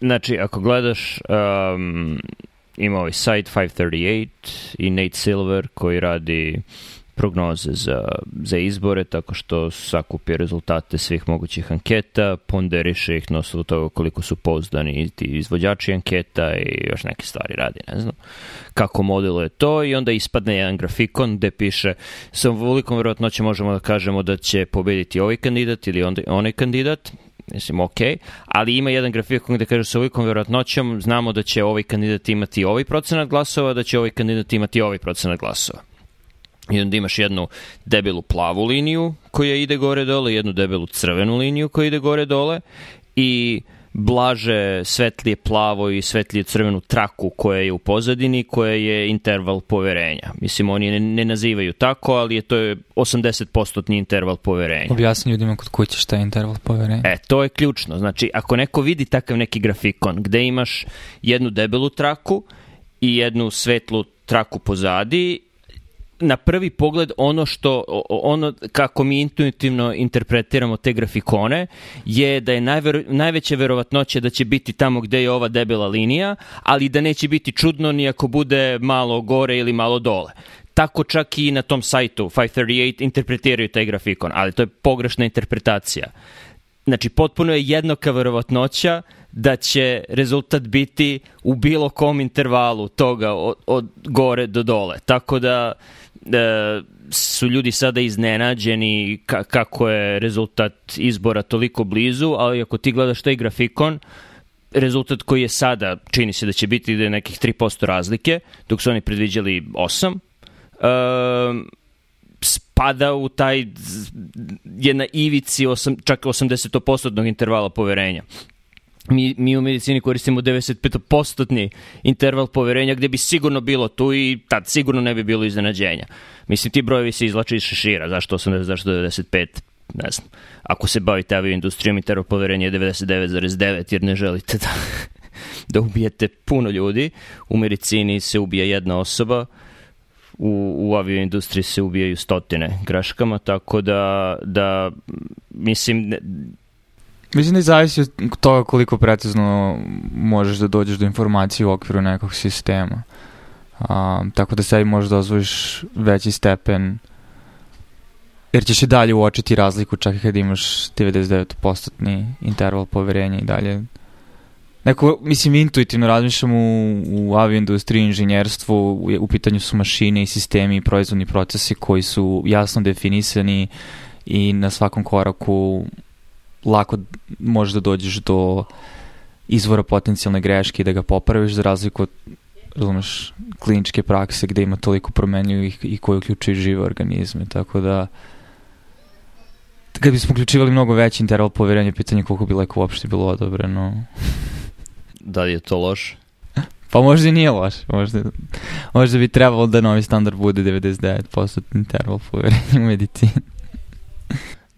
znači, ako gledaš, um, ima ovaj site 538 i Nate Silver koji radi prognoze za, za izbore, tako što sakupi rezultate svih mogućih anketa, ponderiše ih na osnovu toga koliko su pouzdani ti izvođači anketa i još neke stvari radi, ne znam kako modeluje to. I onda ispadne jedan grafikon gde piše sa velikom verovatnoćem možemo da kažemo da će pobediti ovaj kandidat ili onaj kandidat, mislim, ok, ali ima jedan grafikon gde kaže sa ovolikom verovatnoćom znamo da će ovaj kandidat imati ovaj procenat glasova, da će ovaj kandidat imati ovaj procenat glasova. I onda imaš jednu debelu plavu liniju koja ide gore dole, jednu debelu crvenu liniju koja ide gore dole i blaže svetlije plavo i svetlije crvenu traku koja je u pozadini, koja je interval poverenja. Mislim, oni ne, ne nazivaju tako, ali je to je 80% interval poverenja. Objasni ljudima kod kuće šta je interval poverenja. E, to je ključno. Znači, ako neko vidi takav neki grafikon gde imaš jednu debelu traku i jednu svetlu traku pozadi na prvi pogled ono što ono kako mi intuitivno interpretiramo te grafikone je da je najver, najveća verovatnoća da će biti tamo gde je ova debela linija, ali da neće biti čudno ni ako bude malo gore ili malo dole. Tako čak i na tom sajtu 538 interpretiraju taj grafikon, ali to je pogrešna interpretacija. Znači, potpuno je jednaka verovatnoća da će rezultat biti u bilo kom intervalu toga od, od gore do dole. Tako da e, su ljudi sada iznenađeni ka, kako je rezultat izbora toliko blizu, ali ako ti gledaš taj grafikon, rezultat koji je sada, čini se da će biti da nekih 3% razlike, dok su oni predviđali 8, e, spada u taj, je na ivici osam, čak 80% intervala poverenja mi, mi u medicini koristimo 95% interval poverenja gde bi sigurno bilo tu i tad sigurno ne bi bilo iznenađenja. Mislim, ti brojevi se izlače iz šešira, zašto 80, zašto 95, ne znam. Ako se bavite avioindustrijom, interval poverenja je 99,9 jer ne želite da, da ubijete puno ljudi. U medicini se ubija jedna osoba, u, u avioindustriji se ubijaju stotine graškama, tako da, da mislim, Mislim da zavisi od toga koliko precizno možeš da dođeš do informacije u okviru nekog sistema. Um, tako da sebi možeš dozvoliš veći stepen jer ćeš i dalje uočiti razliku čak i kad imaš 99% interval poverenja i dalje. Neko, mislim, intuitivno razmišljam u, u avioindustriji, inženjerstvu, u, u pitanju su mašine i sistemi i proizvodni procesi koji su jasno definisani i na svakom koraku lako možeš da dođeš do izvora potencijalne greške i da ga popraviš za razliku od razumeš, kliničke prakse gde ima toliko promenljivih i koji uključuju žive organizme, tako da kad bismo uključivali mnogo veći interval poverenja, pitanje koliko bi leko uopšte bilo odobreno. Da li je to loš? Pa možda i nije loš. Možda, možda bi trebalo da novi standard bude 99% interval poverenja u medicini.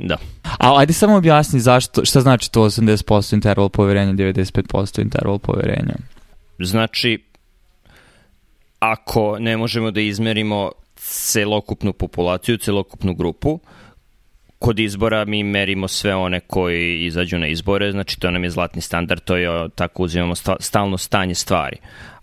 Da. A ajde samo objasni zašto, šta znači to 80% interval poverenja, 95% interval poverenja? Znači, ako ne možemo da izmerimo celokupnu populaciju, celokupnu grupu, kod izbora mi merimo sve one koji izađu na izbore, znači to nam je zlatni standard, to je tako uzimamo stalno stanje stvari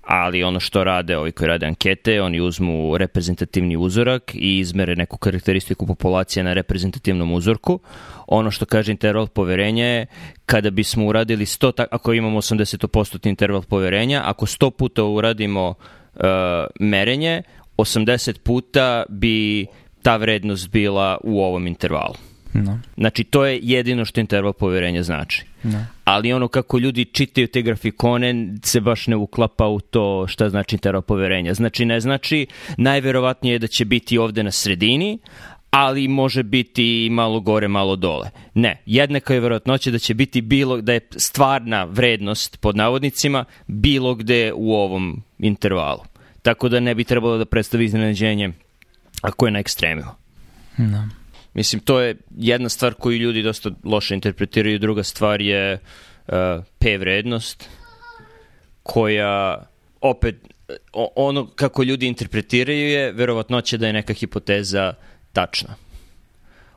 ali ono što rade ovi koji rade ankete, oni uzmu reprezentativni uzorak i izmere neku karakteristiku populacije na reprezentativnom uzorku. Ono što kaže interval poverenja je kada bismo uradili 100, ako imamo 80% interval poverenja, ako 100 puta uradimo uh, merenje, 80 puta bi ta vrednost bila u ovom intervalu. No. Znači, to je jedino što interval poverenja znači. No. Ali ono kako ljudi čitaju te grafikone se baš ne uklapa u to šta znači interval poverenja. Znači, ne znači, najverovatnije je da će biti ovde na sredini, ali može biti malo gore, malo dole. Ne, jednaka je verovatnoća da će biti bilo, da je stvarna vrednost pod navodnicima bilo gde u ovom intervalu. Tako da ne bi trebalo da predstavi iznenađenje ako je na ekstremima. No. Mislim, to je jedna stvar koju ljudi dosta loše interpretiraju, druga stvar je uh, P vrednost, koja opet, ono kako ljudi interpretiraju je verovatno će da je neka hipoteza tačna.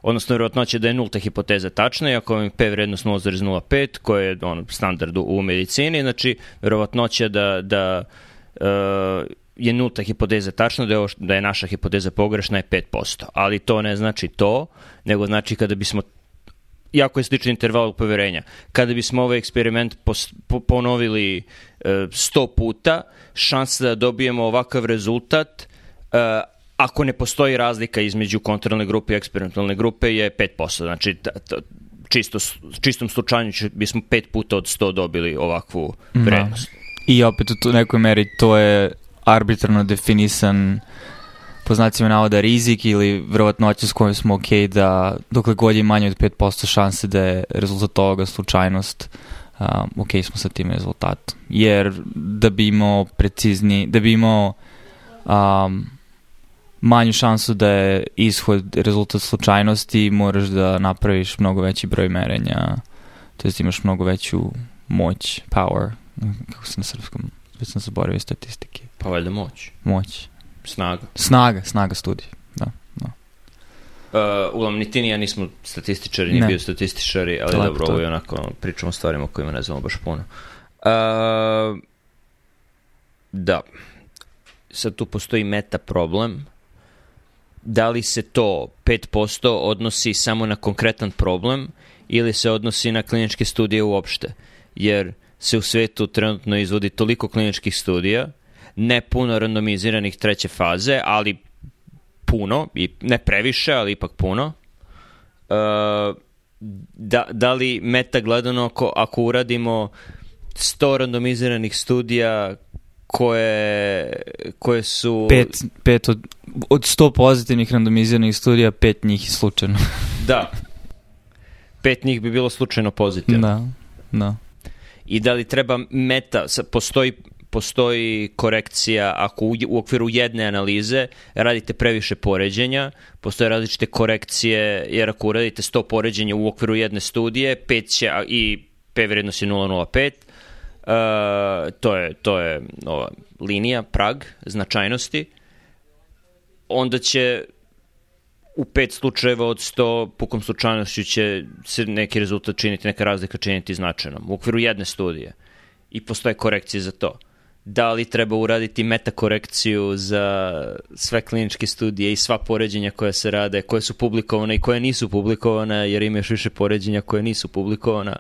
odnosno verovatnoća da je nulta hipoteza tačna i ako vam je P vrednost 0,05, koja je on, standard u, u medicini, znači verovatnoća da, da uh, je nulta hipoteza tačna, da je, ovo, da je naša hipoteza pogrešna je 5%. Ali to ne znači to, nego znači kada bismo jako je sličan interval poverenja. Kada bismo ovaj eksperiment pos, po, ponovili e, 100 puta, šansa da dobijemo ovakav rezultat e, ako ne postoji razlika između kontrolne grupe i eksperimentalne grupe je 5%. Znači, t, t, čisto, čistom slučaju bismo 5 puta od 100 dobili ovakvu da. vrednost. I opet u nekoj meri to je arbitrarno definisan po znacima navoda rizik ili verovatnoća s kojom smo ok da dokle god je manje od 5% šanse da je rezultat toga slučajnost um, ok smo sa tim rezultatom. Jer da bi imao precizni, da bi imao um, manju šansu da je ishod rezultat slučajnosti, moraš da napraviš mnogo veći broj merenja, to jest imaš mnogo veću moć, power, kako se na srpskom, već sam zaboravio statistike. Pa valjda moć. Moć. Snaga. Snaga, snaga studija, da. da. Uh, uglavnom, ni ti ni ja nismo statističari, ni bio statističari, ali Lepo, dobro, ovo je onako, pričamo o stvarima o kojima ne znamo baš puno. Uh, da. Sad tu postoji meta problem. Da li se to 5% odnosi samo na konkretan problem ili se odnosi na kliničke studije uopšte? Jer se u svetu trenutno izvodi toliko kliničkih studija ne puno randomiziranih treće faze, ali puno, i ne previše, ali ipak puno. Uh, da, da li meta gledano ako, ako uradimo 100 randomiziranih studija koje, koje su... Pet, pet od, od 100 pozitivnih randomiziranih studija, pet njih je slučajno. da. Pet njih bi bilo slučajno pozitivno. Da, da. I da li treba meta, postoji postoji korekcija ako u, u okviru jedne analize radite previše poređenja, postoje različite korekcije, jer ako uradite 100 poređenja u okviru jedne studije, 5 će, i P vrednost je 0,05, uh, to je, to je ova linija, prag značajnosti, onda će u pet slučajeva od 100 pukom slučajnošću će se neki rezultat činiti, neka razlika činiti značajnom u okviru jedne studije i postoje korekcije za to da li treba uraditi metakorekciju za sve kliničke studije i sva poređenja koja se rade, koje su publikovane i koje nisu publikovane, jer ima još više poređenja koje nisu publikovana.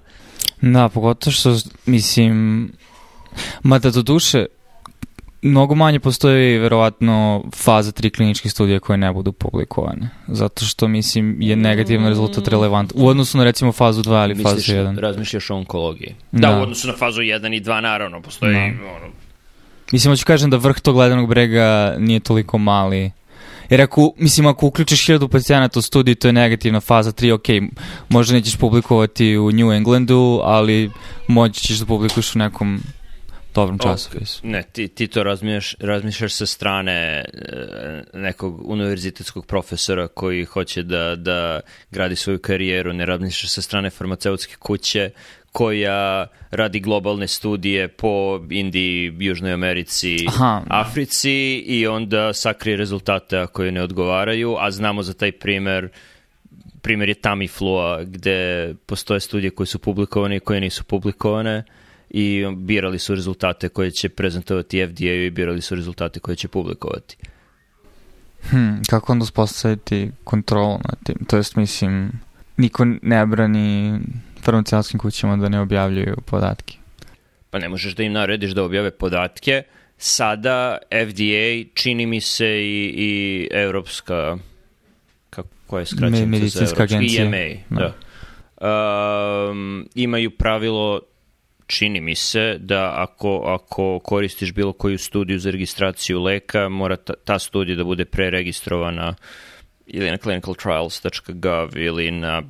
Da, pogotovo što, mislim, mada do duše, mnogo manje postoji verovatno faza tri kliničke studije koje ne budu publikovane. Zato što, mislim, je negativan rezultat relevant. U odnosu na, recimo, fazu 2 ili Misliš, fazu 1. Razmišljaš o onkologiji. Da, da, u odnosu na fazu 1 i 2, naravno, postoji da. ono, Mislim, hoću kažem da vrh tog ledenog brega nije toliko mali. Jer ako, mislim, ako uključiš hiljadu pacijenata u studiju, to je negativna faza 3, ok, možda nećeš publikovati u New Englandu, ali moći ćeš da publikuješ u nekom dobrom časopisu. Ne, ti, ti to razmišljaš, razmišljaš sa strane e, nekog univerzitetskog profesora koji hoće da, da gradi svoju karijeru, ne razmišljaš sa strane farmaceutske kuće koja radi globalne studije po Indiji, Južnoj Americi, Aha. Africi i onda sakrije rezultate ako je ne odgovaraju, a znamo za taj primer primer je Tamiflua gde postoje studije koje su publikovane i koje nisu publikovane i birali su rezultate koje će prezentovati FDA i birali su rezultate koje će publikovati. Hmm, kako onda uspostaviti kontrolu na tim? To jest, mislim, niko ne brani farmaceutskim kućama da ne objavljuju podatke? Pa ne možeš da im narediš da objave podatke. Sada FDA, čini mi se i, i evropska, kako je skraćenica Medicinska za evropska? agencija. EMA, da. da. Um, imaju pravilo čini mi se da ako, ako koristiš bilo koju studiju za registraciju leka, mora ta, ta studija da bude preregistrovana ili na clinicaltrials.gov ili na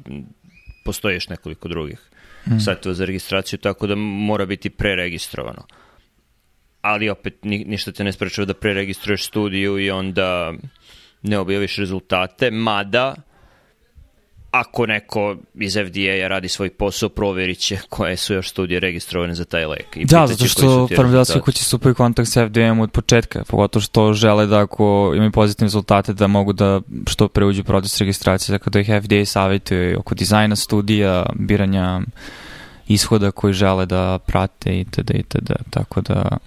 postoje još nekoliko drugih mm. sajtova za registraciju, tako da mora biti preregistrovano. Ali opet ni, ništa te ne sprečava da preregistruješ studiju i onda ne objaviš rezultate, mada ako neko iz FDA-a radi svoj posao, proverit će koje su još studije registrovane za taj lek. I da, zato što farmaceutske kuće stupaju kontakt sa FDA-om od početka, pogotovo što žele da ako imaju pozitivne rezultate da mogu da što pre uđu proces registracije, tako da ih FDA savjetuje oko dizajna studija, biranja ishoda koji žele da prate itd. itd. Tako da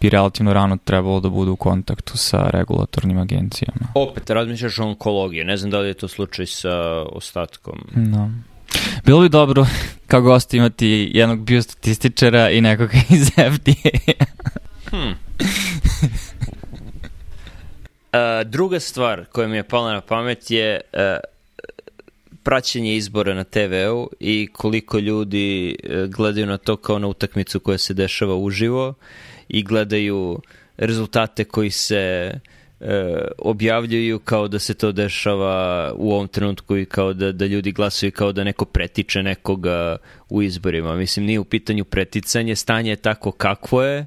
bi relativno rano trebalo da budu u kontaktu sa regulatornim agencijama. Opet, razmišljaš o onkologiji, ne znam da li je to slučaj sa ostatkom. No. Bilo bi dobro kao gost imati jednog biostatističara i nekoga iz FDA. hmm. uh, druga stvar koja mi je pala na pamet je uh, praćenje izbora na TV-u i koliko ljudi uh, gledaju na to kao na utakmicu koja se dešava uživo i gledaju rezultate koji se e, objavljuju kao da se to dešava u ovom trenutku i kao da, da ljudi glasuju kao da neko pretiče nekoga u izborima. Mislim, nije u pitanju preticanje, stanje je tako kakvo je,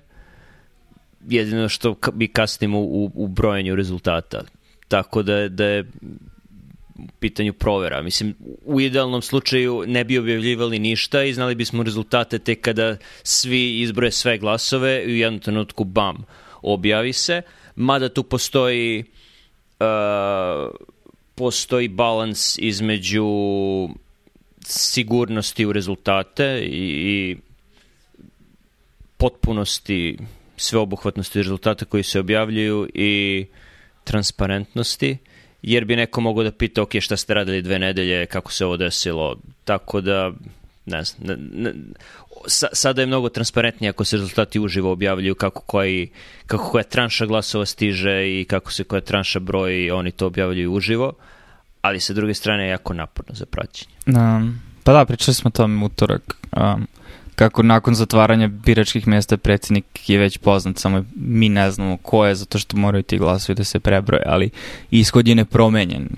jedino što mi kasnimo u, u brojanju rezultata. Tako da, da je pitanju provera. Mislim, u idealnom slučaju ne bi objavljivali ništa i znali bismo rezultate tek kada svi izbroje sve glasove i u jednom trenutku bam, objavi se. Mada tu postoji uh, postoji balans između sigurnosti u rezultate i, i potpunosti sveobuhvatnosti rezultata koji se objavljuju i transparentnosti jer bi neko mogao da pita, ok, šta ste radili dve nedelje, kako se ovo desilo, tako da, ne znam, ne, ne, sa, sada je mnogo transparentnije ako se rezultati uživo objavljuju kako, koji, kako koja tranša glasova stiže i kako se koja tranša broji, oni to objavljuju uživo, ali sa druge strane je jako naporno za praćenje. Um, pa da, pričali smo o tom utorak. Um, kako nakon zatvaranja biračkih mesta predsednik je već poznat, samo mi ne znamo ko je, zato što moraju ti glasovi da se prebroje, ali ishod je nepromenjen.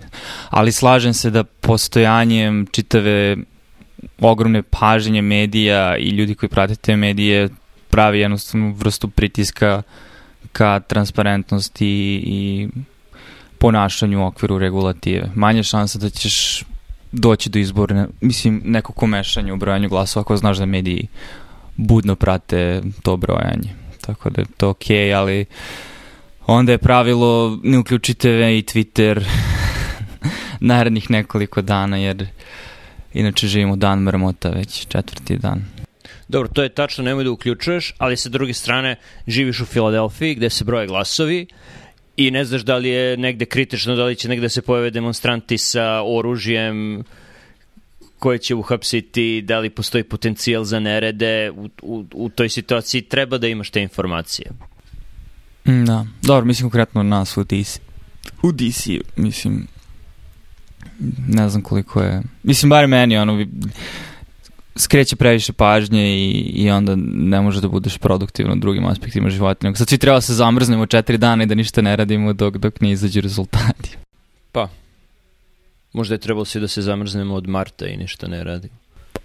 Ali slažem se da postojanjem čitave ogromne paženje medija i ljudi koji prate te medije pravi jednostavnu vrstu pritiska ka transparentnosti i ponašanju u okviru regulative. Manje šansa da ćeš doći do izbora, mislim, neko komešanje u brojanju glasova ako znaš da mediji budno prate to brojanje. Tako da je to okej, okay, ali onda je pravilo ne uključi TV i Twitter narednih nekoliko dana, jer inače živimo dan mrmota već četvrti dan. Dobro, to je tačno, nemoj da uključuješ, ali sa druge strane živiš u Filadelfiji gde se broje glasovi, i ne znaš da li je negde kritično, da li će negde se pojave demonstranti sa oružjem koje će uhapsiti, da li postoji potencijal za nerede, u, u, u toj situaciji treba da imaš te informacije. Mm, da, dobro, mislim konkretno nas u DC. U DC, mislim, ne znam koliko je, mislim, bar meni, ono, skreće previše pažnje i, i onda ne može da budeš produktivno u drugim aspektima života. Nego sad svi treba da se zamrznemo četiri dana i da ništa ne radimo dok, dok ne izađu rezultati. Pa, možda je trebalo svi da se zamrznemo od marta i ništa ne radimo.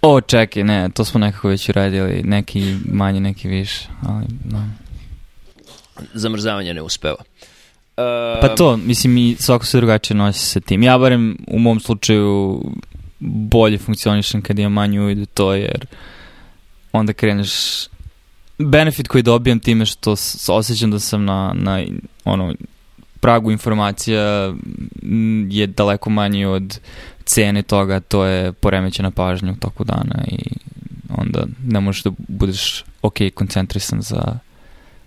O, čekaj, ne, to smo nekako već uradili, neki manje, neki više, ali no. Zamrzavanje ne uspeva. Uh, pa to, mislim, i svako se drugačije nosi sa tim. Ja barem u mom slučaju bolje funkcionišem kad imam manju uvidu to, jer onda kreneš benefit koji dobijam time što osjećam da sam na, na ono, pragu informacija je daleko manji od cene toga, to je poremećena pažnja u toku dana i onda ne možeš da budeš ok koncentrisan za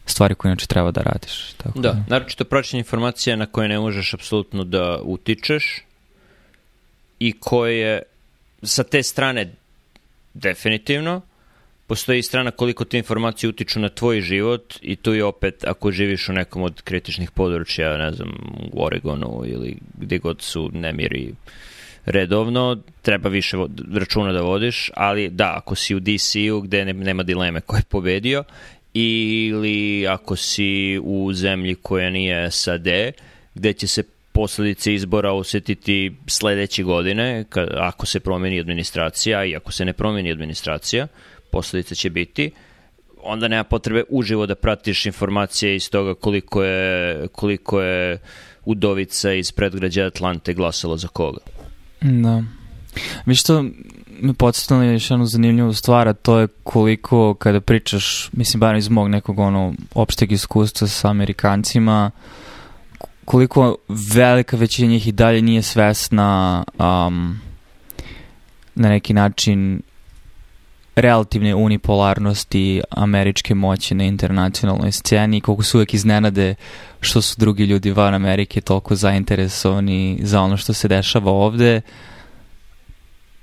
stvari koje inače treba da radiš. Tako da, da. naročito praćenje informacija na koje ne možeš apsolutno da utičeš i koje sa te strane definitivno postoji strana koliko te informacije utiču na tvoj život i tu je opet ako živiš u nekom od kritičnih područja, ne znam, u Oregonu ili gde god su nemiri redovno, treba više računa da vodiš, ali da, ako si u DC-u gde nema dileme ko je pobedio ili ako si u zemlji koja nije SAD, gde će se posledice izbora osetiti sledeće godine, ako se promeni administracija i ako se ne promeni administracija, posledice će biti, onda nema potrebe uživo da pratiš informacije iz toga koliko je, koliko je udovica iz predgrađa Atlante glasalo za koga. Da. Mi što me podsjetilo još jednu zanimljivu stvar, a to je koliko kada pričaš, mislim, bar iz mog nekog ono opšteg iskustva sa Amerikancima, koliko velika većina njih i dalje nije svesna um, na neki način relativne unipolarnosti američke moći na internacionalnoj sceni i koliko su uvek iznenade što su drugi ljudi van Amerike toliko zainteresovani za ono što se dešava ovde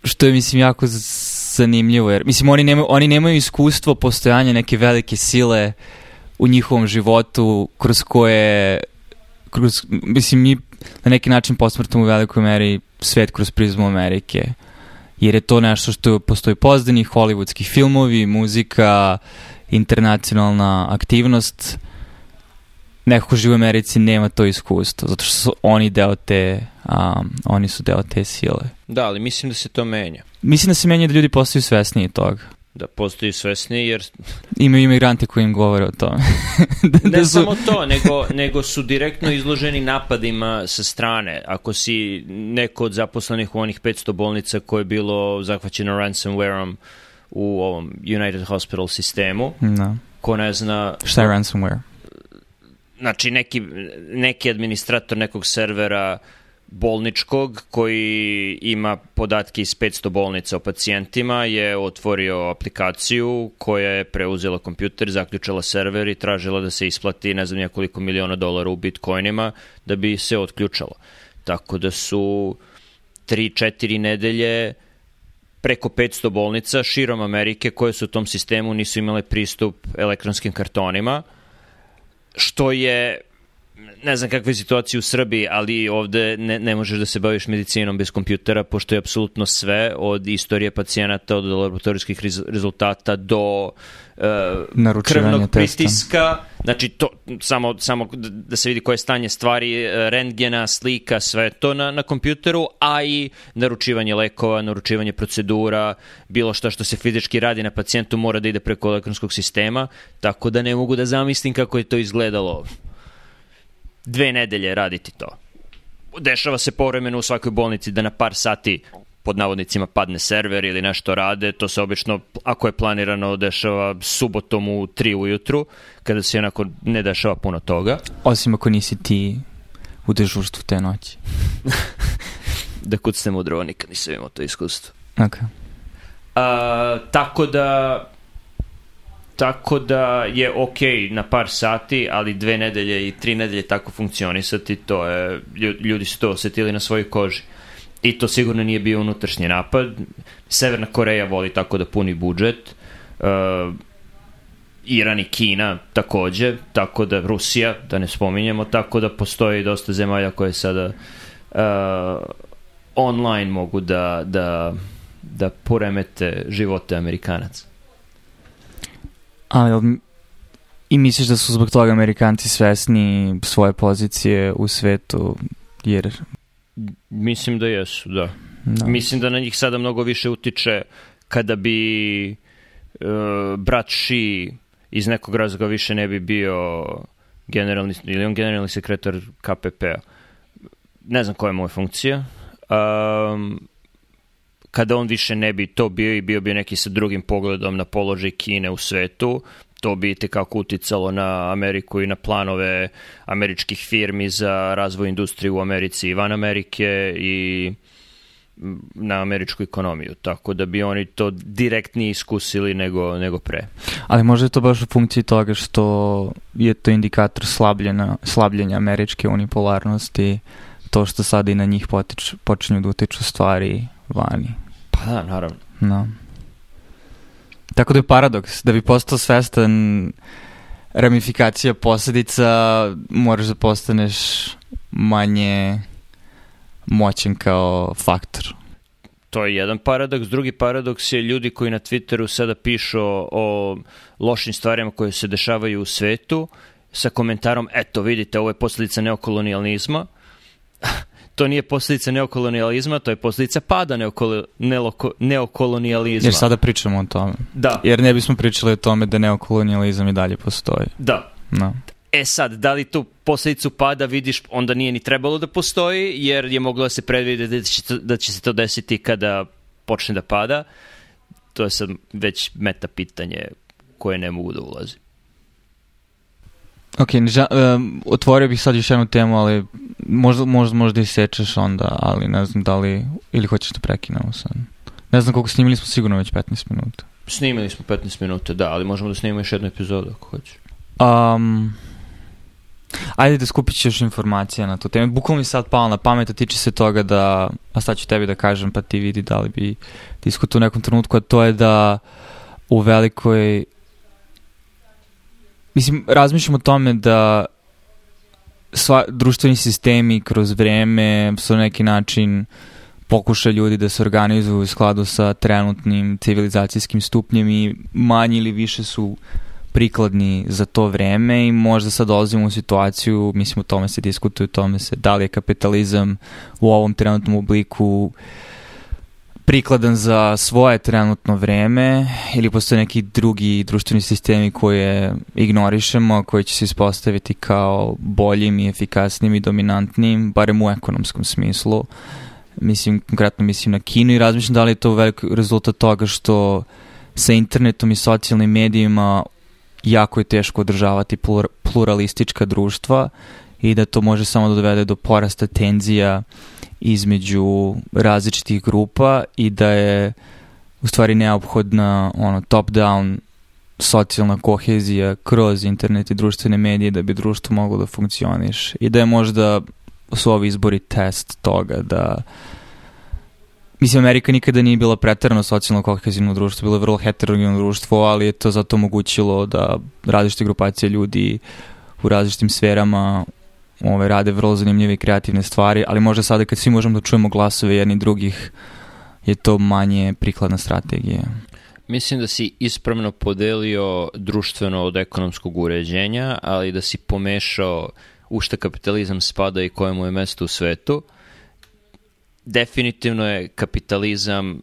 što je mislim jako zanimljivo jer mislim oni nemaju, oni nemaju iskustvo postojanja neke velike sile u njihovom životu kroz koje kroz, mislim mi na neki način posmrtamo u velikoj meri svet kroz prizmu Amerike jer je to nešto što postoji pozdani, hollywoodski filmovi, muzika, internacionalna aktivnost. Neko ko živi u Americi nema to iskustvo, zato što su oni deo te, um, oni su deo te sile. Da, ali mislim da se to menja. Mislim da se menja da ljudi postaju svesniji toga. Da postaju svesniji jer... Imaju imigrante koji im govore o tome. da, ne da su... samo to, nego, nego su direktno izloženi napadima sa strane. Ako si neko od zaposlenih u onih 500 bolnica koje je bilo zahvaćeno ransomwareom u ovom United Hospital sistemu, da. ko ne zna... Šta je ransomware? Znači, neki, neki administrator nekog servera uh, bolničkog koji ima podatke iz 500 bolnica o pacijentima je otvorio aplikaciju koja je preuzela kompjuter, zaključala server i tražila da se isplati ne znam koliko miliona dolara u bitcoinima da bi se otključalo. Tako da su 3-4 nedelje preko 500 bolnica širom Amerike koje su u tom sistemu nisu imale pristup elektronskim kartonima, što je ne znam kakva je situacija u Srbiji, ali ovde ne, ne možeš da se baviš medicinom bez kompjutera, pošto je apsolutno sve, od istorije pacijenata, od laboratorijskih rezultata do uh, krvnog pritiska, znači to, samo, samo da se vidi koje je stanje stvari, e, rentgena, slika, sve to na, na kompjuteru, a i naručivanje lekova, naručivanje procedura, bilo šta što se fizički radi na pacijentu mora da ide preko elektronskog sistema, tako da ne mogu da zamislim kako je to izgledalo dve nedelje raditi to. Dešava se povremeno u svakoj bolnici da na par sati pod navodnicima padne server ili nešto rade, to se obično, ako je planirano, dešava subotom u 3 ujutru, kada se onako ne dešava puno toga. Osim ako nisi ti u dežurstvu te noći. da kucnem u drvo, nikad nisam imao to iskustvo. Ok. A, tako da Tako da je ok na par sati, ali dve nedelje i tri nedelje tako funkcionisati, to je, ljudi su to osetili na svojoj koži. I to sigurno nije bio unutrašnji napad. Severna Koreja voli tako da puni budžet. Uh, Iran i Kina takođe, tako da Rusija, da ne spominjemo, tako da postoji dosta zemalja koje sada uh, online mogu da, da, da poremete živote Amerikanaca. Ali i misliš da su zbog toga Amerikanci svesni svoje pozicije u svetu, jer... Mislim da jesu, da. da. Mislim da na njih sada mnogo više utiče kada bi uh, brat Xi iz nekog razloga više ne bi bio generalni, ili on generalni sekretar KPP-a. Ne znam koja je moja funkcija. Um, kada on više ne bi to bio i bio bi neki sa drugim pogledom na položaj Kine u svetu, to bi tekako uticalo na Ameriku i na planove američkih firmi za razvoj industrije u Americi i van Amerike i na američku ekonomiju, tako da bi oni to direktnije iskusili nego, nego pre. Ali možda je to baš u funkciji toga što je to indikator slabljenja, slabljenja američke unipolarnosti, to što sada i na njih potič, počinju da utiču stvari vani. Pa da, naravno. No. Tako da je paradoks, da bi postao svestan ramifikacija posledica, moraš da postaneš manje moćen kao faktor. To je jedan paradoks. Drugi paradoks je ljudi koji na Twitteru sada pišu o, o lošim stvarima koje se dešavaju u svetu sa komentarom, eto vidite, ovo je posledica neokolonializma to nije posljedica neokolonijalizma, to je posljedica pada neokolo, neoko, neokolonijalizma. Jer sada pričamo o tome. Da. Jer ne bismo pričali o tome da neokolonijalizam i dalje postoji. Da. No. E sad, da li tu posledicu pada vidiš, onda nije ni trebalo da postoji, jer je moglo da se predvide da će, to, da će se to desiti kada počne da pada. To je sad već meta pitanje koje ne mogu da ulazi. Ok, ža, um, otvorio bih sad još jednu temu, ali možda, možda, možda i sečeš onda, ali ne znam da li, ili hoćeš da prekinemo sad. Ne znam koliko snimili smo sigurno već 15 minuta. Snimili smo 15 minuta, da, ali možemo da snimimo još jednu epizodu ako hoćeš. Um, ajde da skupit ću još informacija na tu temu. Bukvalno mi sad palo na pamet, a tiče se toga da, a sad ću tebi da kažem, pa ti vidi da li bi diskutu u nekom trenutku, a to je da u velikoj Mislim, razmišljam o tome da sva, društveni sistemi kroz vreme su na neki način pokuša ljudi da se organizuju u skladu sa trenutnim civilizacijskim stupnjem i manje ili više su prikladni za to vreme i možda sad dolazimo u situaciju, mislim o tome se diskutuje, o tome se da li je kapitalizam u ovom trenutnom obliku uh, prikladan za svoje trenutno vreme ili postoje neki drugi društveni sistemi koje ignorišemo, koji će se ispostaviti kao boljim i efikasnim i dominantnim, barem u ekonomskom smislu. Mislim, konkretno mislim na Kinu i razmišljam da li je to velik rezultat toga što sa internetom i socijalnim medijima jako je teško održavati pluralistička društva i da to može samo da dovede do porasta tenzija između različitih grupa i da je u stvari neophodna ono top-down socijalna kohezija kroz internet i društvene medije da bi društvo moglo da funkcioniš i da je možda su ovi izbori test toga da Mislim, Amerika nikada nije bila pretarano socijalno kohezivno društvo, bilo je vrlo heterogeno društvo, ali je to zato omogućilo da različite grupacije ljudi u različitim sferama ove, rade vrlo zanimljive i kreativne stvari, ali možda sada kad svi možemo da čujemo glasove jedni drugih, je to manje prikladna strategija. Mislim da si ispravno podelio društveno od ekonomskog uređenja, ali da si pomešao u šta kapitalizam spada i kojemu je mesto u svetu. Definitivno je kapitalizam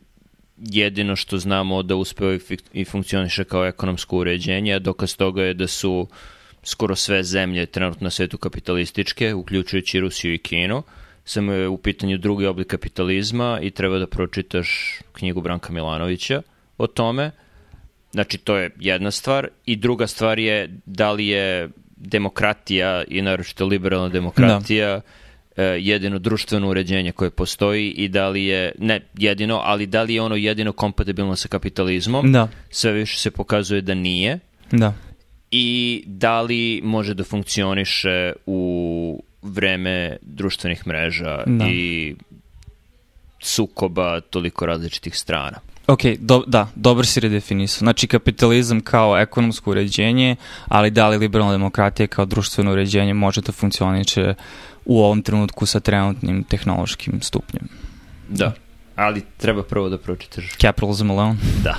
jedino što znamo da uspeo i funkcioniše kao ekonomsko uređenje, a dokaz toga je da su uh, skoro sve zemlje trenutno na svetu kapitalističke, uključujući Rusiju i Kinu. Samo je u pitanju drugi oblik kapitalizma i treba da pročitaš knjigu Branka Milanovića o tome. Znači, to je jedna stvar. I druga stvar je da li je demokratija i naročito liberalna demokratija da. jedino društveno uređenje koje postoji i da li je, ne jedino, ali da li je ono jedino kompatibilno sa kapitalizmom. Da. Sve više se pokazuje da nije. Da i da li može da funkcioniše u vreme društvenih mreža da. i sukoba toliko različitih strana. Ok, do, da, dobro si redefinisao. Znači kapitalizam kao ekonomsko uređenje, ali da li liberalna demokratija kao društveno uređenje može da funkcioniše u ovom trenutku sa trenutnim tehnološkim stupnjem. Da, ali treba prvo da pročitaš. Capitalism Alone? Da.